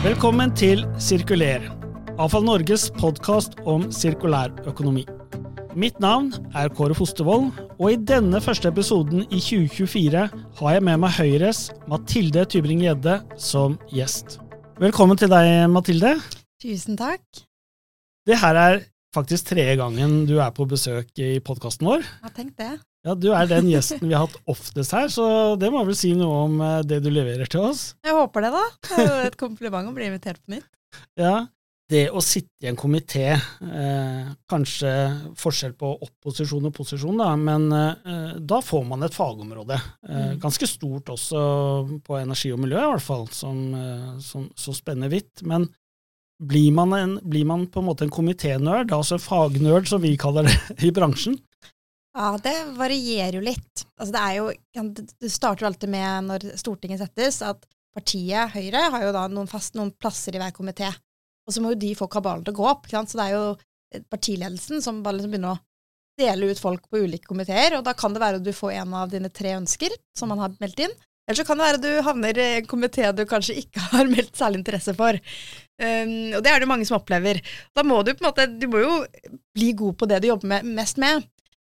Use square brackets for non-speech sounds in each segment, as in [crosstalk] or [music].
Velkommen til Sirkuler, Avfall Norges podkast om sirkulær økonomi. Mitt navn er Kåre Fostervold, og i denne første episoden i 2024 har jeg med meg Høyres Mathilde Tybring-Gjedde som gjest. Velkommen til deg, Mathilde. Tusen takk. Det her er faktisk tredje gangen du er på besøk i podkasten vår. Jeg har tenkt det. Ja, Du er den gjesten vi har hatt oftest her, så det må vel si noe om eh, det du leverer til oss? Jeg håper det, da. Det er jo et kompliment å bli invitert på nytt. [laughs] Ja, det å sitte i en komité, eh, kanskje forskjell på opposisjon og posisjon, da, men eh, da får man et fagområde. Eh, Mm. ganske stort også på energi og miljø, i hvert fall, som, eh, som så spenner vidt. Men blir man, en, blir man på en måte en komiténerd, altså en fagnerd som vi kaller det [laughs] i bransjen? Ja, det varierer jo litt. Altså, det er jo Det starter jo alltid med, når Stortinget settes, at partiet Høyre har jo da noen, fast, noen plasser i hver komité. Og så må jo de få kabalen til å gå opp. Så det er jo partiledelsen som bare liksom begynner å dele ut folk på ulike komiteer, og da kan det være at du får en av dine tre ønsker som man har meldt inn. Eller så kan det være at du havner i en komité du kanskje ikke [laughs] har meldt særlig interesse for. Um, og det er det mange som opplever. Da må du på en måte Du må jo bli god på det du jobber med, mest med.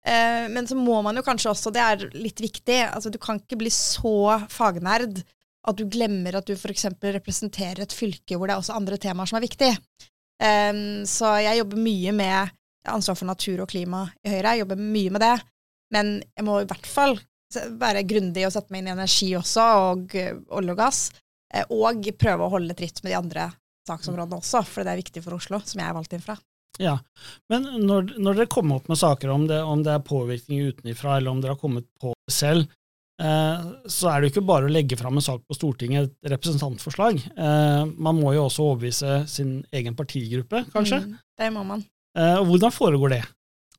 Uh, men så må man jo kanskje også, det er litt viktig, altså du kan ikke bli så fagnerd at du glemmer at du f.eks. representerer et fylke hvor det er også andre temaer som er viktig. Um, så jeg jobber mye med ansvar for natur og klima i Høyre, jeg jobber mye med det. Men jeg må i hvert fall være grundig og sette meg inn i energi også, og olje og gass. eh, Og prøve å holde tritt med de andre saksområdene også, for det er viktig for Oslo, som jeg er valgt inn fra. Ja, Men når, når dere kommer opp med saker om det, om det er påvirkning utenfra, eller om dere har kommet på det selv, eh, så er det jo ikke bare å legge fram en sak på Stortinget, et representantforslag. Eh, man må jo også overbevise sin egen partigruppe, kanskje. Mm, det må man. Eh, og hvordan foregår det?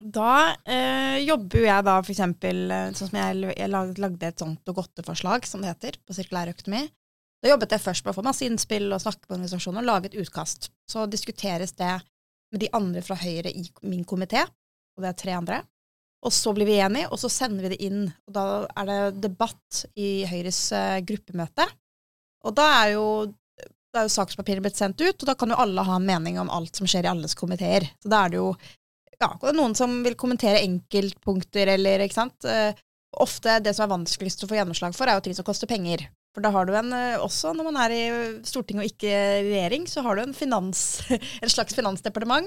Da eh, jobber jo jeg da for eksempel, eh, sånn som jeg, jeg lagde et sånt Dogotte-forslag, som det heter, på sirkulær økonomi. Da jobbet jeg først med å få masse innspill og snakke med organisasjoner og lage et utkast. Så diskuteres det med de andre fra Høyre i min komité, og det er tre andre. Og så blir vi enige, og så sender vi det inn. Og da er det debatt i Høyres eh, gruppemøte. Og da er jo jo sakspapiret blitt sendt ut, og da kan jo alle ha en mening om alt som skjer i alles komiteer. Så da er det jo ja, noen som vil kommentere enkeltpunkter, eller ikke sant. Eh, ofte det som er vanskeligst å få gjennomslag for, er jo ting som koster penger. For da har du en, eh, også når man er i Stortinget og ikke regjering, så har du en finans, [laughs] en slags finansdepartement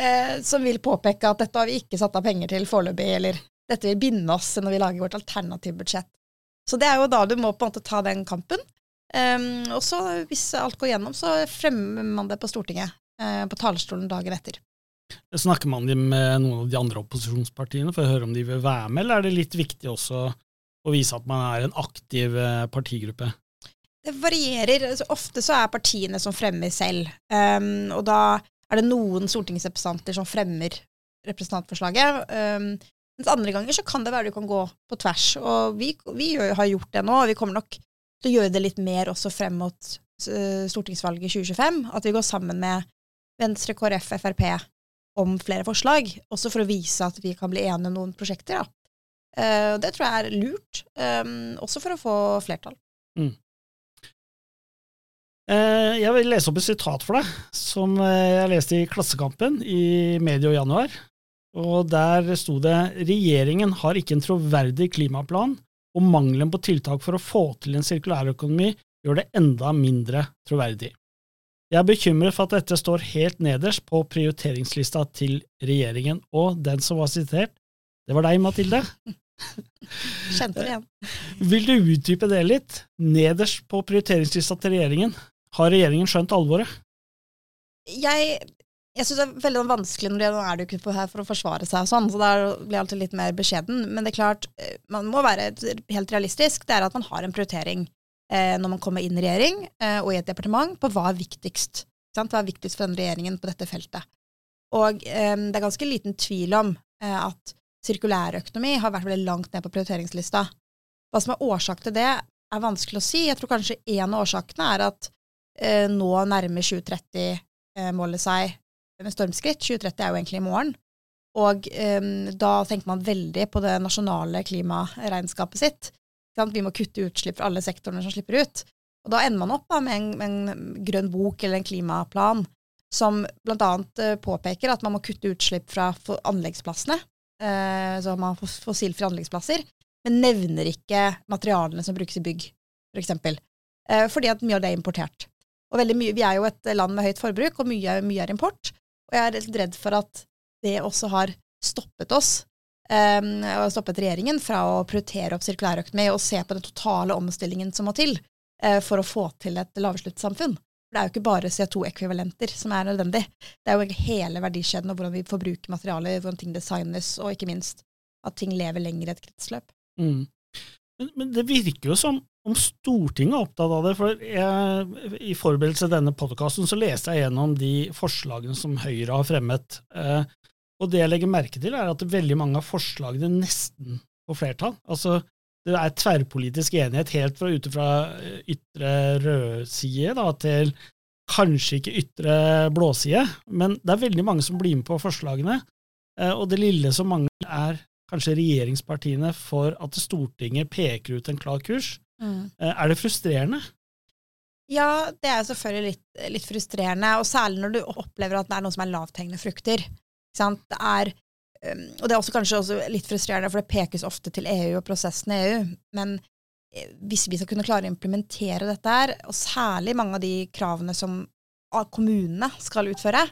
eh, som vil påpeke at dette har vi ikke satt av penger til foreløpig, eller dette vil binde oss når vi lager vårt alternativbudsjett. Så det er jo da du må på en måte ta den kampen. Um, og så, hvis alt går gjennom, så fremmer man det på Stortinget, eh, på talerstolen dagen etter. Snakker man med noen av de andre opposisjonspartiene for å høre om de vil være med, eller er det litt viktig også å vise at man er en aktiv eh, partigruppe? Det varierer. Altså, ofte så er partiene som fremmer selv. Um, og da er det noen stortingsrepresentanter som fremmer representantforslaget. Um, mens andre ganger så kan det være du kan gå på tvers. Og vi, vi har gjort det nå, og vi kommer nok til å gjøre det litt mer også frem mot uh, stortingsvalget i 2025. At vi går sammen med Venstre, KrF, Frp om flere forslag. Også for å vise at vi kan bli enige om noen prosjekter. Da. Uh, det tror jeg er lurt, um, også for å få flertall. Mm. Eh, jeg vil lese opp et sitat for deg, som eh, jeg leste i Klassekampen i medio januar. Og Der sto det regjeringen har ikke en troverdig klimaplan, og mangelen på tiltak for å få til en sirkulærøkonomi gjør det enda mindre troverdig. Jeg er bekymret for at dette står helt nederst på prioriteringslista til regjeringen, og den som var sitert, det var deg, Mathilde. [laughs] [laughs] Kjente det igjen. Vil du utdype det litt? Nederst på prioriteringslista til regjeringen, har regjeringen skjønt alvoret? Jeg, jeg syns det er veldig vanskelig når det, nå er du ikke på her for å forsvare seg og sånn, så da blir jeg alltid litt mer beskjeden. Men det er klart, eh, man må være helt realistisk. Det er at man har en prioritering eh, når man kommer inn i regjering eh, og i et departement, på hva er viktigst. Sant? Hva er viktigst for den regjeringen på dette feltet. Og eh, det er ganske liten tvil om eh, at sirkulærøkonomi har vært veldig langt ned på prioriteringslista. Hva som er årsak til det, er vanskelig å si. Jeg tror kanskje en av årsakene er at eh, nå nærmer 2030-målet seg med stormskritt. 2030 er jo egentlig i morgen. Og eh, da tenker man veldig på det nasjonale klimaregnskapet sitt. Vi må kutte utslipp fra alle sektorene som slipper ut. Og da ender man opp da, med en, en, grønn bok eller en klimaplan som bl.a. Uh, påpeker at man må kutte utslipp fra anleggsplassene, så man har fossilfrie anleggsplasser, men nevner ikke materialene som brukes i bygg, for eksempel. Uh, fordi at mye av det er importert. Og mye, Vi er jo et land med høyt forbruk, og mye, mye er import. Og jeg er litt redd for at det også har stoppet oss, um, og stoppet regjeringen, fra å prioritere opp sirkulærøkonomi og se på den totale omstillingen som må til uh, for å få til et lavutslippssamfunn. Det er jo ikke bare CO2-ekvivalenter som er nødvendig. Det er jo hele verdikjeden og hvordan vi forbruker materialer, hvordan ting designes, og ikke minst at ting lever lenger i et kretsløp. Mm. Men, men, det virker jo som om Stortinget er opptatt av det. for jeg, I forberedelse til denne podkasten leste jeg gjennom de forslagene som Høyre har fremmet. Eh, og det jeg legger merke til, er at veldig mange av forslagene nesten får flertall. Altså, det er tverrpolitisk enighet helt fra ute fra ytre rødside da, til kanskje ikke ytre blåside, men det er veldig mange som blir med på forslagene. Eh, og det lille som mangler, er kanskje regjeringspartiene for at Stortinget peker ut en klar kurs. Mm. Eh, er det frustrerende? Ja, det er selvfølgelig litt, litt, frustrerende, og særlig når du opplever at det er noe som er lavthengende frukter. Det er, og det er også kanskje også litt frustrerende, for det pekes ofte til EU og prosessen i EU. Men eh, hvis vi skal kunne klare å implementere dette her, og særlig mange av de kravene som kommunene skal utføre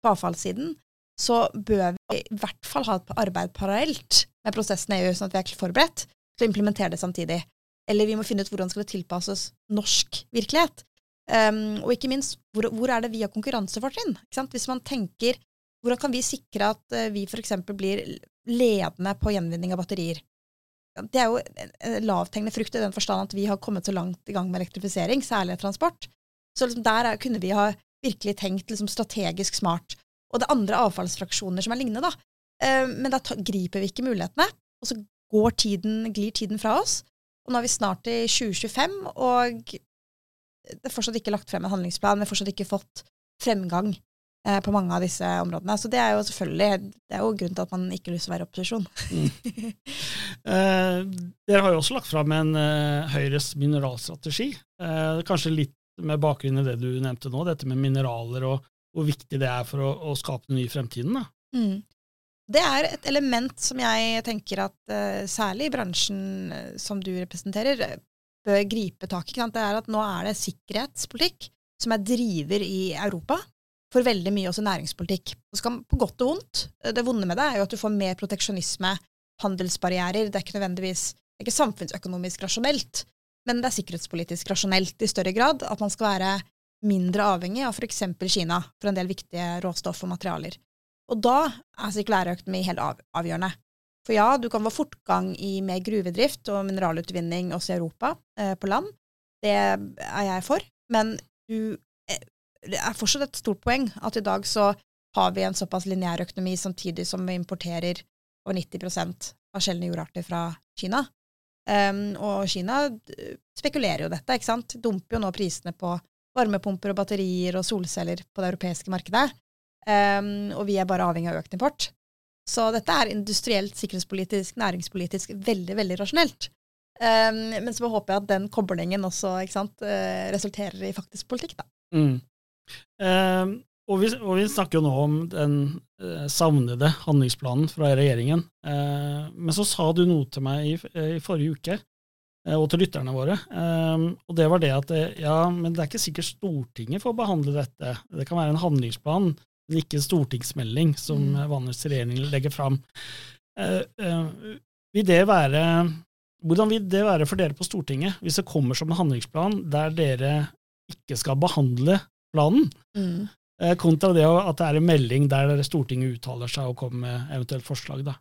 på avfallssiden, så bør vi i hvert fall ha et arbeid parallelt med prosessen i EU, sånn at vi er forberedt til å implementere det samtidig. Eller vi må finne ut hvordan skal det tilpasses norsk virkelighet. Um, og ikke minst, hvor, hvor, er det vi har konkurransefortrinn? Hvis man tenker hvordan kan vi sikre at uh, vi f.eks. blir ledende på gjenvinning av batterier? Det er jo en lavthengende frukt i den forstand at vi har kommet så langt i gang med elektrifisering, særlig transport. Så liksom der er, kunne vi ha virkelig tenkt liksom strategisk smart. Og det er andre avfallsfraksjoner som er lignende, da. Uh, men da griper vi ikke mulighetene, og så går tiden, glir tiden fra oss. Og nå er vi snart i 2025, og det er fortsatt ikke lagt frem en handlingsplan. Vi har fortsatt ikke fått fremgang eh, på mange av disse områdene. Så det er jo selvfølgelig det er jo grunnen til at man ikke har lyst til å være i opposisjon. mm. eh, dere har jo også lagt frem en eh, Høyres mineralstrategi. Eh, kanskje litt med bakgrunn i det du nevnte nå, dette med mineraler og hvor viktig det er for å, å skape den nye fremtiden. Da. Mm. Det er et element som jeg tenker at uh, særlig i bransjen uh, som du representerer, bør gripe tak i. Det er at nå er det sikkerhetspolitikk som er driver i Europa for veldig mye også næringspolitikk. Skal, på godt og vondt. Det vonde med det er jo at du får mer proteksjonisme, handelsbarrierer. Det er ikke nødvendigvis det er ikke samfunnsøkonomisk rasjonelt, men det er sikkerhetspolitisk rasjonelt i større grad. At man skal være mindre avhengig av f.eks. Kina for en del viktige råstoff og materialer. Og da er sirkulærøkonomi helt av, avgjørende. For ja, du kan få fortgang i mer gruvedrift og mineralutvinning også i Europa, eh, på land. Det er jeg for. Men du, det er fortsatt et stort poeng at i dag så har vi en såpass lineær økonomi samtidig som vi importerer over 90 av sjeldne jordarter fra Kina. Um, og Kina spekulerer jo dette, ikke sant. Dumper jo nå prisene på varmepumper og batterier og solceller på det europeiske markedet. Um, og vi er bare avhengig av økt import. Så dette er industrielt, sikkerhetspolitisk, næringspolitisk veldig, veldig rasjonelt. Um, men så håper jeg at den koblingen også sant, uh, resulterer i faktisk politikk, da. Mm. Um, og, vi, og, vi, snakker jo nå om den eh, savnede handlingsplanen fra regjeringen. Eh, men så sa du noe til meg i, i forrige uke, og til lytterne våre. og det var det at ja, men det er ikke sikkert Stortinget får behandle dette. Det kan være en handlingsplan men ikke en stortingsmelding, som mm. vanligvis regjeringen legger fram. Uh, vil det være, hvordan vil det være for dere på Stortinget, hvis det kommer som en handlingsplan der dere ikke skal behandle planen, mm. uh, kontra det at det er en melding der Stortinget uttaler seg og kommer med eventuelt forslag? da?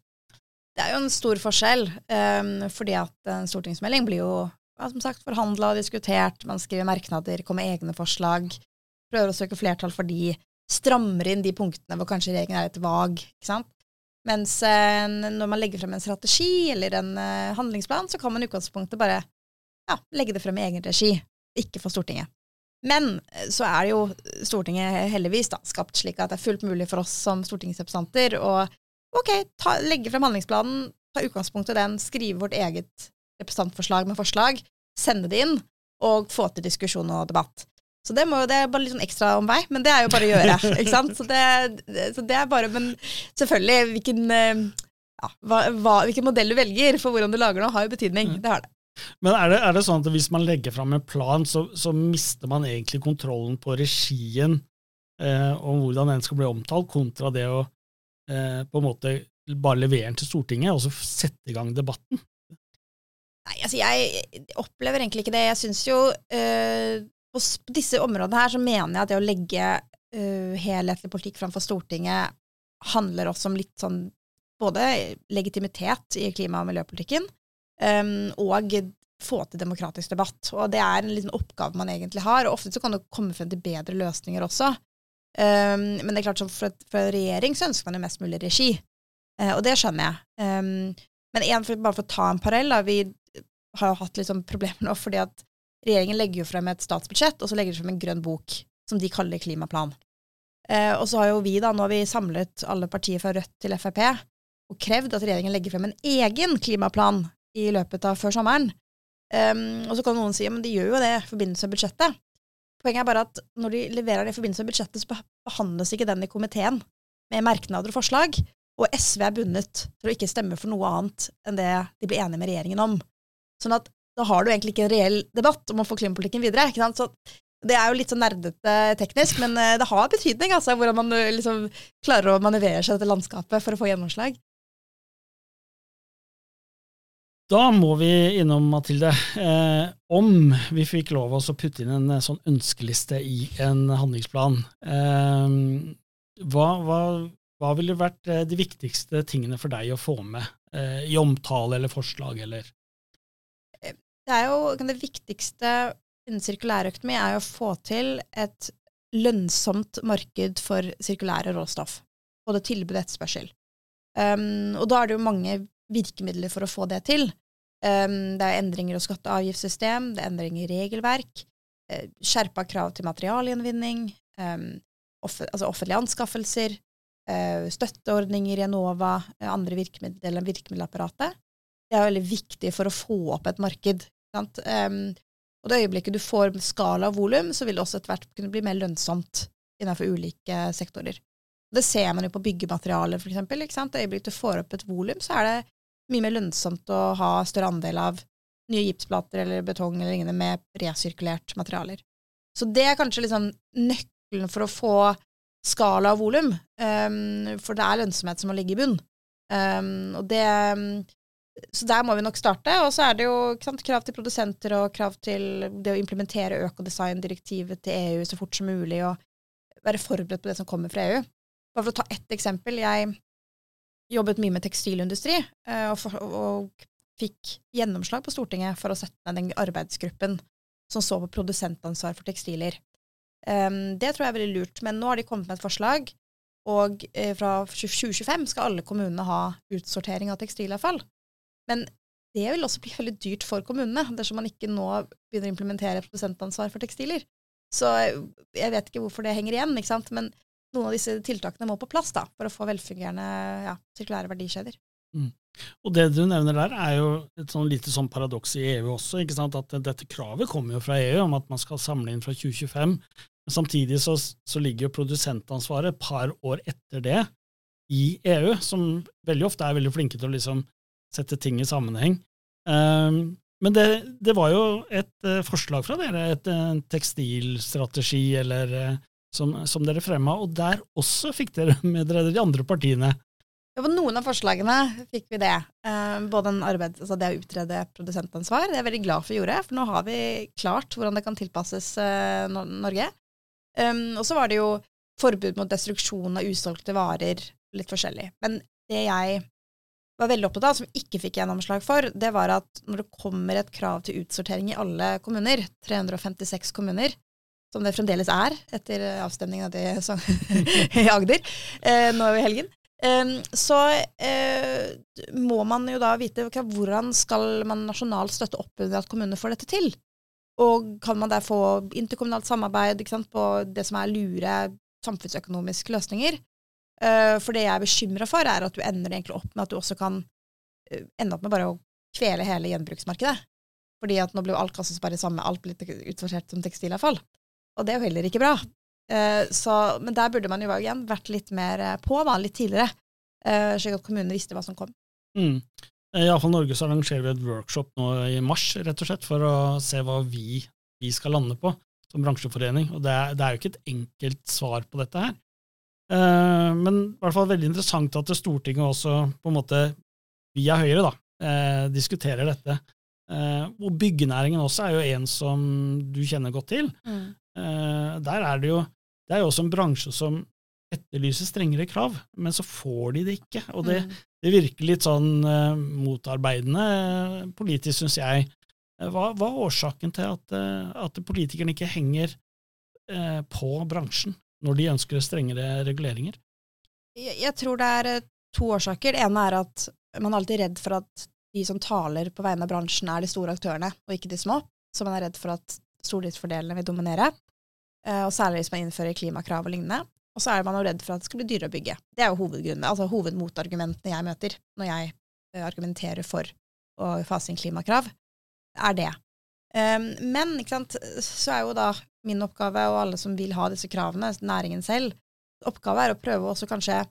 Det er jo en stor forskjell, um, fordi at en stortingsmelding blir jo som sagt forhandla og diskutert, man skriver merknader, kommer egne forslag, prøver å søke flertall for de strammer inn de punktene hvor kanskje regjeringen er litt vag. ikke sant? Mens eh, når man legger frem en strategi eller en eh, handlingsplan, så kan man i utgangspunktet bare ja, legge det frem i egen regi, ikke for Stortinget. Men så er det jo Stortinget heldigvis da, skapt slik at det er fullt mulig for oss som stortingsrepresentanter å ok, ta, legge frem handlingsplanen, ta utgangspunkt i den, skrive vårt eget representantforslag med forslag, sende det inn og få til diskusjon og debatt. Så det, må, det er bare litt sånn ekstra om vei, men det er jo bare å gjøre. [laughs] ikke sant? Så det, så det er bare, Men selvfølgelig, hvilken, eh, ja, hva, hvilken modell du velger for hvordan du lager noe, har jo betydning. Mm. Det har det. Men er det, er det, sånn at hvis man legger fram en plan, så, så, mister man egentlig kontrollen på regien eh, om hvordan den skal bli omtalt, kontra det å eh, på en måte bare levere den til Stortinget og så sette i gang debatten? Nei, altså jeg opplever egentlig ikke det. Jeg syns jo eh, på disse områdene her så mener jeg at det å legge uh, helhetlig politikk framfor Stortinget handler også om litt sånn både legitimitet i klima- og miljøpolitikken um, og få til demokratisk debatt. Og det er en liten oppgave man egentlig har, og ofte så kan det komme frem til bedre løsninger også. Um, men det er klart, for, for en regjering så ønsker man jo mest mulig regi, uh, og det skjønner jeg. Um, men en, for, bare for å ta en parell, da, vi har jo hatt litt sånn problemer nå fordi at regjeringen legger jo frem et statsbudsjett, og så legger de frem en grønn bok som de kaller klimaplan. Uh, og så har jo vi da, nå har vi samlet alle partier fra Rødt til Frp og krevd at regjeringen legger frem en egen klimaplan i løpet av før sommeren. Um, og så kan noen si at de gjør jo det i forbindelse med budsjettet. Poenget er bare at når de leverer det i forbindelse med budsjettet, så behandles ikke den i komiteen med merknader og forslag, og SV er bundet til å ikke stemme for noe annet enn det de blir enige med regjeringen om. Sånn at da har du egentlig ikke en reell debatt om å få klimapolitikken videre. ikke sant? Så det er jo litt sånn nerdete teknisk, men eh, det har betydning altså, hvordan man eh, liksom klarer å manøvrere seg dette landskapet for å få gjennomslag. Da må vi innom, Mathilde, eh, om vi fikk lov å putte inn en eh, sånn ønskeliste i en handlingsplan. Eh, hva, hva, hva, ville vært de viktigste tingene for deg å få med eh, i omtale eller forslag, eller? Det er jo det viktigste innen sirkulærøkonomi er jo å få til et lønnsomt marked for sirkulære råstoff. Både tilbud og etterspørsel. Um, og da er det jo mange virkemidler for å få det til. Um, det er endringer i skatte- og avgiftssystem, det er endringer i regelverk, uh, skjerpa krav til materialgjenvinning, um, altså offentlige anskaffelser, uh, støtteordninger i Enova, uh, andre virkemidler enn virkemiddelapparatet. Det er veldig viktig for å få opp et marked Sant? og det øyeblikket du får skala og volum, så vil det også etter hvert kunne bli mer lønnsomt innenfor ulike sektorer. Det ser man jo på byggematerialer, eksempel. Det øyeblikket du får opp et volum, så er det mye mer lønnsomt å ha større andel av nye gipsplater eller betong eller lignende med resirkulert materialer. Så det er kanskje liksom nøkkelen for å få skala og volum, um, for det er lønnsomhet som må ligge i bunn. Um, og det så der må vi nok starte. Og så er det jo sant, krav til produsenter og krav til det å implementere økodesign-direktivet til EU så fort som mulig, og være forberedt på det som kommer fra EU. Bare for å ta ett eksempel. Jeg jobbet mye med tekstilindustri, eh, og, for, og fikk gjennomslag på Stortinget for å sette ned den arbeidsgruppen som så på produsentansvar for tekstiler. Um, det tror jeg er veldig lurt, men nå har de kommet med et forslag, og eh, fra 2025 skal alle kommunene ha utsortering av tekstilavfall. Men det vil også bli veldig dyrt for kommunene dersom man ikke nå begynner å implementere produsentansvar for tekstiler. Så jeg vet ikke hvorfor det henger igjen, ikke sant? men noen av disse tiltakene må på plass da, for å få velfungerende ja, sirkulære verdikjeder. Mm. Og Det du nevner der, er jo et sånn lite sånn paradoks i EU også. ikke sant? At Dette kravet kommer jo fra EU om at man skal samle inn fra 2025. Men samtidig så, så ligger jo produsentansvaret et par år etter det i EU, som veldig ofte er veldig flinke til å liksom sette ting i sammenheng. Um, men det, det, var jo et uh, forslag fra dere, et, en tekstilstrategi eller, uh, som, som, dere fremma, og der også fikk dere [laughs] med dere de andre partiene. Ja, På noen av forslagene fikk vi det. Uh, både arbeid, altså det å utrede produsentansvar, det er jeg veldig glad for å gjøre, for nå har vi klart hvordan det kan tilpasses Norge. Um, og så var det jo forbud mot destruksjon av usolgte varer, litt forskjellig. Men det jeg var veldig opptatt av, som ikke fikk gjennomslag for, det var at når det kommer et krav til utsortering i alle kommuner, 356 kommuner, som det fremdeles er etter avstemningen [laughs] i Agder eh, nå i helgen, eh, så eh, må man jo da vite okay, hvordan skal man nasjonalt støtte opp under at kommunene får dette til. Og kan man der få interkommunalt samarbeid sant, på det som er lure samfunnsøkonomiske løsninger? For det jeg er bekymra for, er at du ender egentlig opp med at du også kan ende opp med bare å kvele hele gjenbruksmarkedet. Fordi at nå blir jo alt kastet bare samme, alt blir utsortert som tekstilavfall. Og det er jo heller ikke bra. Uh, så, men der burde man jo igjen vært litt mer på, da, litt tidligere, slik at kommunene visste hva som kom. Mm. Iallfall Norge så arrangerer vi et workshop nå i mars, rett og slett, for å se hva vi, vi skal lande på som bransjeforening. Og det er, det er, jo ikke et enkelt svar på dette her. Eh, men i hvert fall veldig interessant at Stortinget også på en måte via Høyre da, eh, diskuterer dette. Eh, og byggenæringen også er jo en som du kjenner godt til. Mm. Eh, der er det jo det er jo også en bransje som etterlyser strengere krav, men så får de det ikke. Og det, mm. det virker litt sånn uh, motarbeidende politisk, syns jeg. Hva, hva, er årsaken til at, at politikerne ikke henger på bransjen når de ønsker strengere reguleringer? Jeg, jeg, tror det er to årsaker. Det ene er at man er alltid redd for at de som taler på vegne av bransjen, er de store aktørene, og ikke de små. Så man er redd for at stordriftsfordelene vil dominere. Og særlig hvis man innfører klimakrav og lignende. Og så er man jo redd for at det skal bli dyrere å bygge. Det er jo hovedgrunnen, altså hovedmotargumentene jeg møter når jeg uh, argumenterer for å fase inn klimakrav, er det. Um, men sant, så er jo da min oppgave, og alle som vil ha disse kravene, næringen selv, oppgave er å prøve også kanskje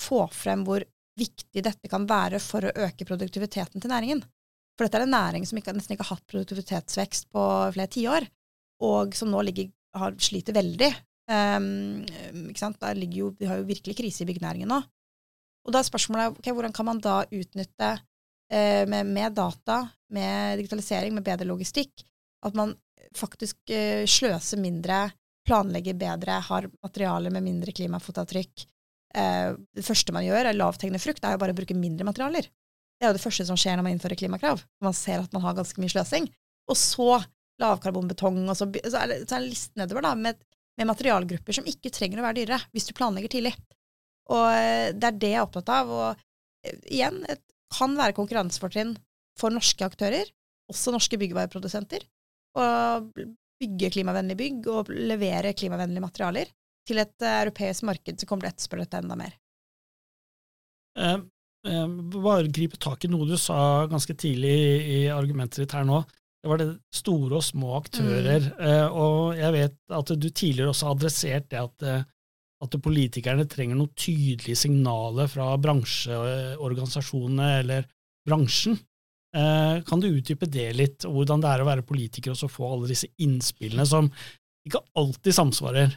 få frem hvor viktig dette kan være for å øke produktiviteten til næringen. For dette er en næring som ikke, nesten ikke har hatt produktivitetsvekst på flere tiår, og som nå ligger, har, sliter veldig Um, jo, Vi har jo virkelig krise i byggenæringen nå. Og da er spørsmålet okay, hvordan kan man da utnytte uh, med, med, data, med digitalisering, med bedre logistikk, at man faktisk uh, sløser mindre, planlegger bedre, har materialer med mindre klimafotavtrykk. Uh, det første man gjør, er lavthengende frukt, er jo bare å bruke mindre materialer. Det er jo det første som skjer når man innfører klimakrav. Man ser at man har ganske mye sløsing. Og så lavkarbonbetong, og så, så er det, så er det listen nedover da, med med materialgrupper som ikke trenger å være dyrere, hvis du planlegger tidlig. Og eh, det er det jeg er opptatt av. Og eh, igjen, det kan være konkurransefortrinn for norske aktører, også norske byggevareprodusenter, å bygge klimavennlige bygg og levere klimavennlige materialer til et eh, europeisk marked som kommer til å etterspørre dette enda mer. Eh, eh, bare gripe tak i noe du sa ganske tidlig i argumentet ditt her nå. Det var det store og små aktører. Mm. Uh, og jeg vet at du tidligere også har adressert det at, uh, at politikerne trenger noen tydelige signaler fra bransjeorganisasjonene eller bransjen. Uh, kan du utdype det litt, og hvordan det er å være politiker og så få alle disse innspillene som ikke alltid samsvarer?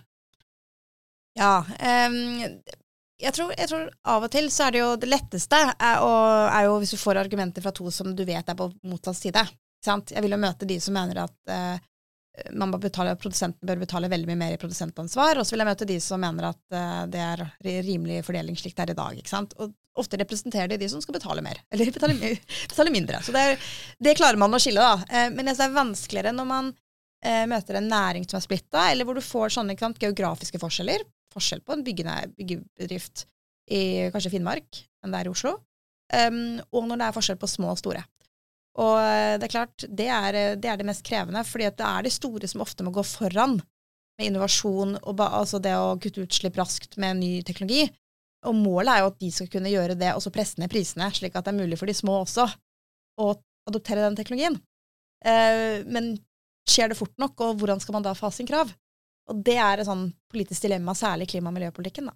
Ja, um, jeg, tror, jeg, tror, av og til så er det jo det letteste er, og, er jo hvis du får argumenter fra to som du vet er på motsatt side. Jeg vil jo møte de som mener at eh, man betale, produsenten bør betale veldig mye mer i produsentansvar, og så vil jeg møte de som mener at uh, det er rimelig fordeling slik det er i dag. ikke sant? Og ofte representerer de de som skal betale mer, eller [laughs] betale, betale mindre. Så det, er, det, klarer man å skille, da. Uh, men det er vanskeligere når man møter en næring som er splitta, eller hvor du får sånne sant, geografiske forskjeller. Forskjell på en byggebedrift i kanskje Finnmark enn det er i Oslo. Um, og når det er forskjell på små og store. Og eh, det er klart, det er, eh, det er det, mest krevende, fordi det er de store som ofte må gå foran med innovasjon og altså det å kutte utslipp raskt med ny teknologi. Og målet er jo at de skal kunne gjøre det, og så presse ned prisene, slik at det er mulig for de små også å adoptere den teknologien. Eh, men skjer det fort nok, og hvordan skal man da fase inn krav? Og det er et sånn politisk dilemma, særlig klima- og miljøpolitikken. da.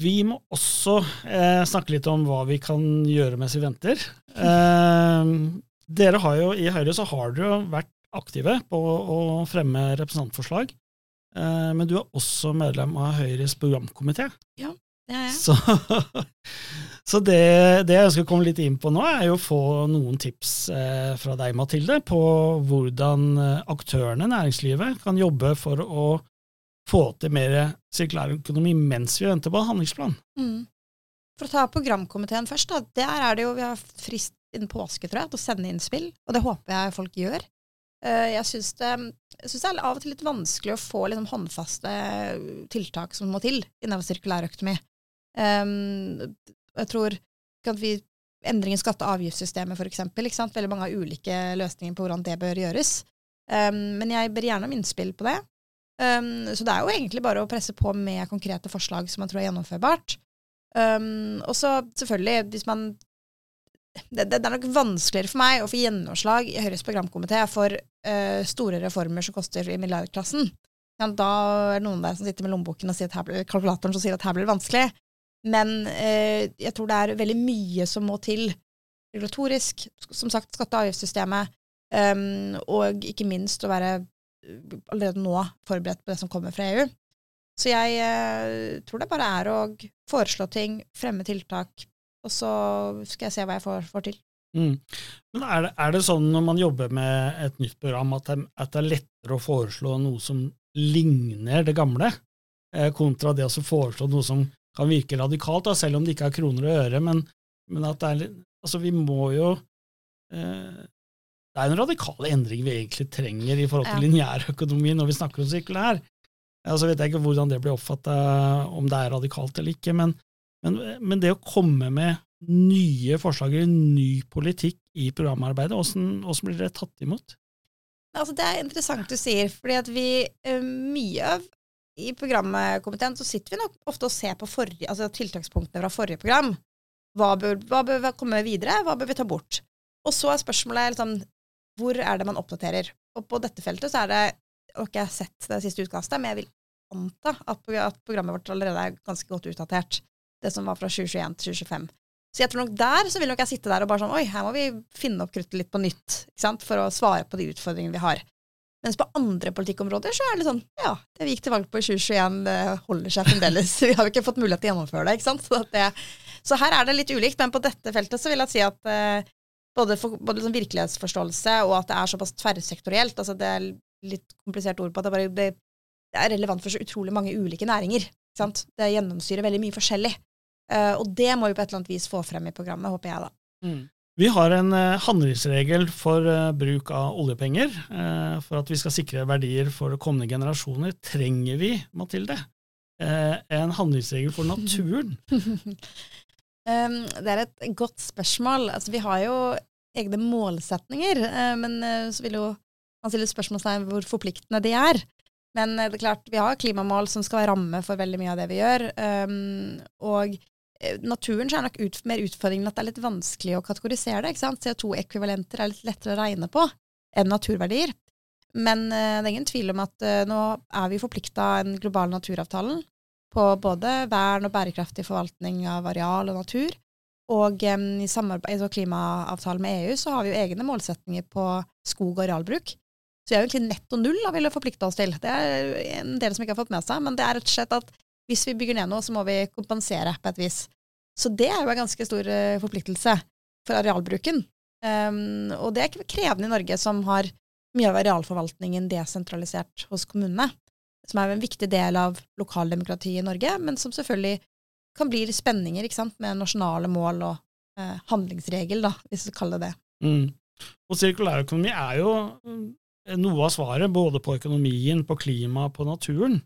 Vi må også eh, snakke litt om hva vi kan gjøre mens vi venter. Eh, dere har jo, I Høyre så har dere jo vært aktive på å fremme representantforslag. Eh, men du er også medlem av Høyres programkomité. Ja, det er jeg. Så, [laughs] så det, det, jeg ønsker å komme litt inn på nå, er jo å få noen tips eh, fra deg, Mathilde, på hvordan aktørene aktørene, næringslivet, kan jobbe for å få til mer sirkulær økonomi mens vi venter på handlingsplan. Mm. For å ta programkomiteen først, da. Der er det jo, vi har frist innen påske, tror jeg, til å sende innspill, og det håper jeg folk gjør. Eh, jeg syns det, det, er av og til litt vanskelig å få liksom håndfaste tiltak som må til innenfor sirkulær økonomi. Um, jeg tror at vi endring i skatte- og avgiftssystemet, sant? Veldig mange har ulike løsninger på hvordan det bør gjøres. Um, men jeg ber gjerne om innspill på det. Um, så det er jo egentlig bare å presse på med konkrete forslag som man tror er gjennomførbart. Um, og så selvfølgelig, hvis man det, det, er nok vanskeligere for meg å få gjennomslag i Høyres programkomité for uh, store reformer som koster i milliardklassen. Ja, da er det noen der som sitter med lommeboken og sier blir, kalkulatoren som sier at her blir det vanskelig. Men uh, jeg tror det er veldig mye som må til regulatorisk, som sagt skatte- og avgiftssystemet, um, og ikke minst å være allerede nå forberedt på det som kommer fra EU. Så jeg eh, tror det bare er å foreslå ting, fremme tiltak, og så skal jeg se hva jeg får, får til. Mm. Men er det, er det, sånn når man jobber med et nytt program, at det, at det, er lettere å foreslå noe som ligner det gamle, eh, kontra det å foreslå noe som kan virke radikalt, da, selv om det ikke har kroner og øre, men, men at det er litt Altså, vi må jo eh, Det er en radikal endring vi egentlig trenger i forhold til ja. lineærøkonomi når vi snakker om sirkulær. Altså vet jeg ikke hvordan det blir oppfatta, om det er radikalt eller ikke, men, men, men, det å komme med nye forslag eller ny politikk i programarbeidet, hvordan blir det tatt imot? Altså, det er interessant du sier, fordi at vi uh, mye av i programkomiteen så sitter vi nok ofte og ser på forrige, altså tiltakspunktene fra forrige program. Hva bør, hva bør komme videre, hva bør vi ta bort? Og så er spørsmålet liksom, hvor er det man oppdaterer? Og på dette feltet så er det og ikke jeg har sett det siste utkastet, men jeg vil anta at, programmet vårt allerede er ganske godt utdatert det som var fra 2021 til 2025. Så jeg tror nok der så vil nok jeg sitte der og bare sånn Oi, her må vi finne opp kruttet litt på nytt ikke sant, for å svare på de utfordringene vi har. Mens på andre politikkområder så er det sånn Ja, det vi gikk til valg på i 2021, det holder seg fremdeles. [laughs] Vi har jo ikke fått mulighet til å gjennomføre det. ikke sant? Så, det, så, her er det litt ulikt, men på dette feltet så vil jeg si at eh, både, for, både liksom virkelighetsforståelse og at det er såpass tverrsektorielt altså Det er litt komplisert ord på at det, bare, det, det er relevant for så utrolig mange ulike næringer. sant? Det gjennomsyrer veldig mye forskjellig. Uh, og det må vi på et eller annet vis få frem i programmet, håper jeg, da. Mm. Vi har en uh, handlingsregel for uh, bruk av oljepenger. for at vi skal sikre verdier for kommende generasjoner, trenger vi, Mathilde, en handlingsregel for naturen? [laughs] um, det er et godt spørsmål. Altså, vi har jo egne målsetninger, men så vil jo man stille spørsmålstegn hvor forpliktende de er. Men det er klart, vi har klimamål som skal være ramme for veldig mye av det vi gjør. Um, og Eh, naturen så er nok ut, mer utfordringen at det er litt vanskelig å kategorisere det. ikke sant? CO2-ekvivalenter er litt lettere å regne på enn naturverdier. Men uh, det er ingen tvil om at uh, nå er vi forplikta av den globale naturavtalen på både vern og bærekraftig forvaltning av areal og natur. Og um, i samarbeid og klimaavtalen med EU så har vi jo egne målsetninger på skog- og arealbruk. Så vi er jo egentlig netto null da vil vi forplikte oss til. Det er en del som ikke har fått med seg, men det er rett og slett at hvis vi bygger ned noe, så må vi kompensere på et vis. Så det er jo en ganske stor uh, forpliktelse for arealbruken. Um, og det er krevende i Norge, som har mye av arealforvaltningen desentralisert hos kommunene. Som er en viktig del av lokaldemokratiet i Norge, men som selvfølgelig kan bli spenninger sant, med nasjonale mål og eh, handlingsregel, da, hvis vi kaller det det. Mm. Og sirkulærøkonomi er jo eh, noe av svaret, både på økonomien, på klimaet, på naturen.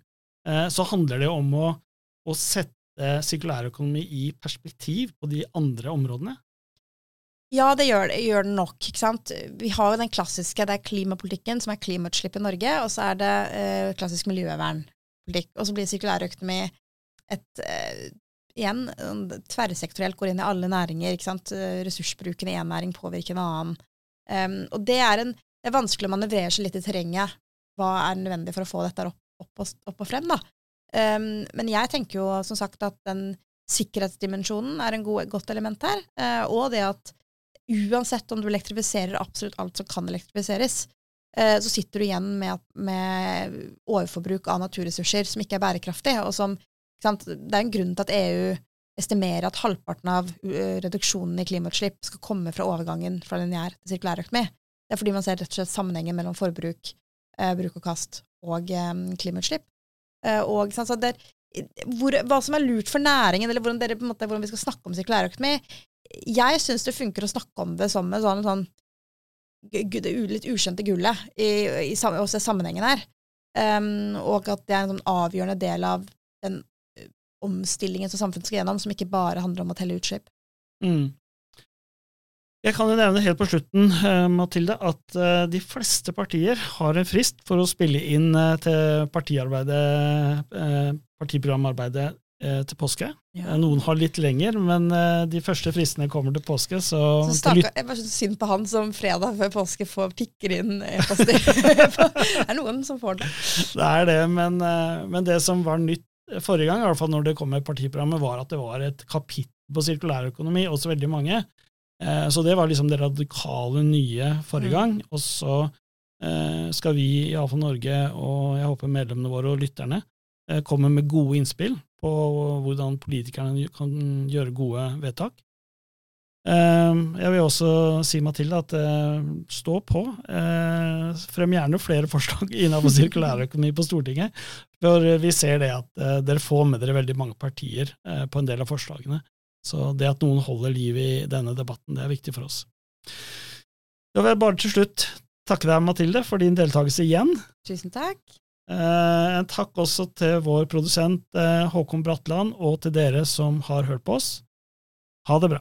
Eh, så handler det om å, å sette sirkulærøkonomi i perspektiv på de andre områdene. Ja, det gjør, gjør den nok. ikke sant? Vi har jo den klassiske, det er klimapolitikken, som er klimautslipp i Norge, og så er det eh, klassisk miljøvernpolitikk. Og så blir sirkulærøkonomi et eh, igjen tverrsektorielt, går inn i alle næringer. ikke sant? Ressursbruken i én næring påvirker en annen. Um, og det er, en, det er vanskelig å manøvrere seg litt i terrenget. Hva er nødvendig for å få dette opp opp og, opp og frem, da. Um, men jeg tenker jo som sagt at den sikkerhetsdimensjonen er en god, godt element her, uh, og det at uansett om du elektrifiserer absolutt alt som kan elektrifiseres, uh, så sitter du igjen med, med, overforbruk av naturressurser som ikke er bærekraftig, og som Det er en grunn til at EU estimerer at halvparten av uh, reduksjonen i klimautslipp skal komme fra overgangen fra lineær til sirkulærøkonomi. Det er fordi man ser rett og slett sammenhengen mellom forbruk, bruk og kast og klimautslipp. Og så der, hvor, hva som er lurt for næringen, eller hvordan, dere, måte, hvordan vi skal snakke om sirkulærøkonomi Jeg syns det funker å snakke om det som en sånn, sånn det litt ukjente gullet i, i, i sammenhengen her. Um, og at det er en sånn avgjørende del av den omstillingen som samfunnet skal gjennom, som ikke bare handler om å telle utslipp. Mm. Jeg kan jo nevne helt på slutten, eh, Mathilde, at eh, de fleste partier har en frist for å spille inn eh, til partiprogramarbeidet til påske. Ja. Eh, Noen har litt lenger, men eh, de første fristene kommer til påske. Så, Så lytt- jeg bare så synd på han som fredag før påske får pikker inn e-poster. [laughs] det er noen som får det. det er det, men, eh, men det som var nytt forrige gang, i hvert fall når det kom med partiprogrammet, var at det var et kapittel på sirkulærøkonomi, også veldig mange. Eh, Så det var liksom det radikale nye forrige Mm. gang. Og så eh, skal vi, iallfall Norge, og jeg håper medlemmene våre og lytterne, kommer komme med gode innspill på hvordan politikerne kan gjøre gode vedtak. Eh, Jeg vil også si, Mathilde, at eh, stå på. Eh, Frem gjerne flere forslag [laughs] innenfor sirkulærøkonomi på Stortinget. For vi ser det at eh, dere får med dere veldig mange partier på en del av forslagene. Så det at noen holder liv i denne debatten, det er viktig for oss. Da vil jeg bare til slutt takke deg, Mathilde, for din deltakelse igjen. Tusen takk. Eh, En takk også til vår produsent eh, Håkon Bratland, og til dere som har hørt på oss. Ha det bra.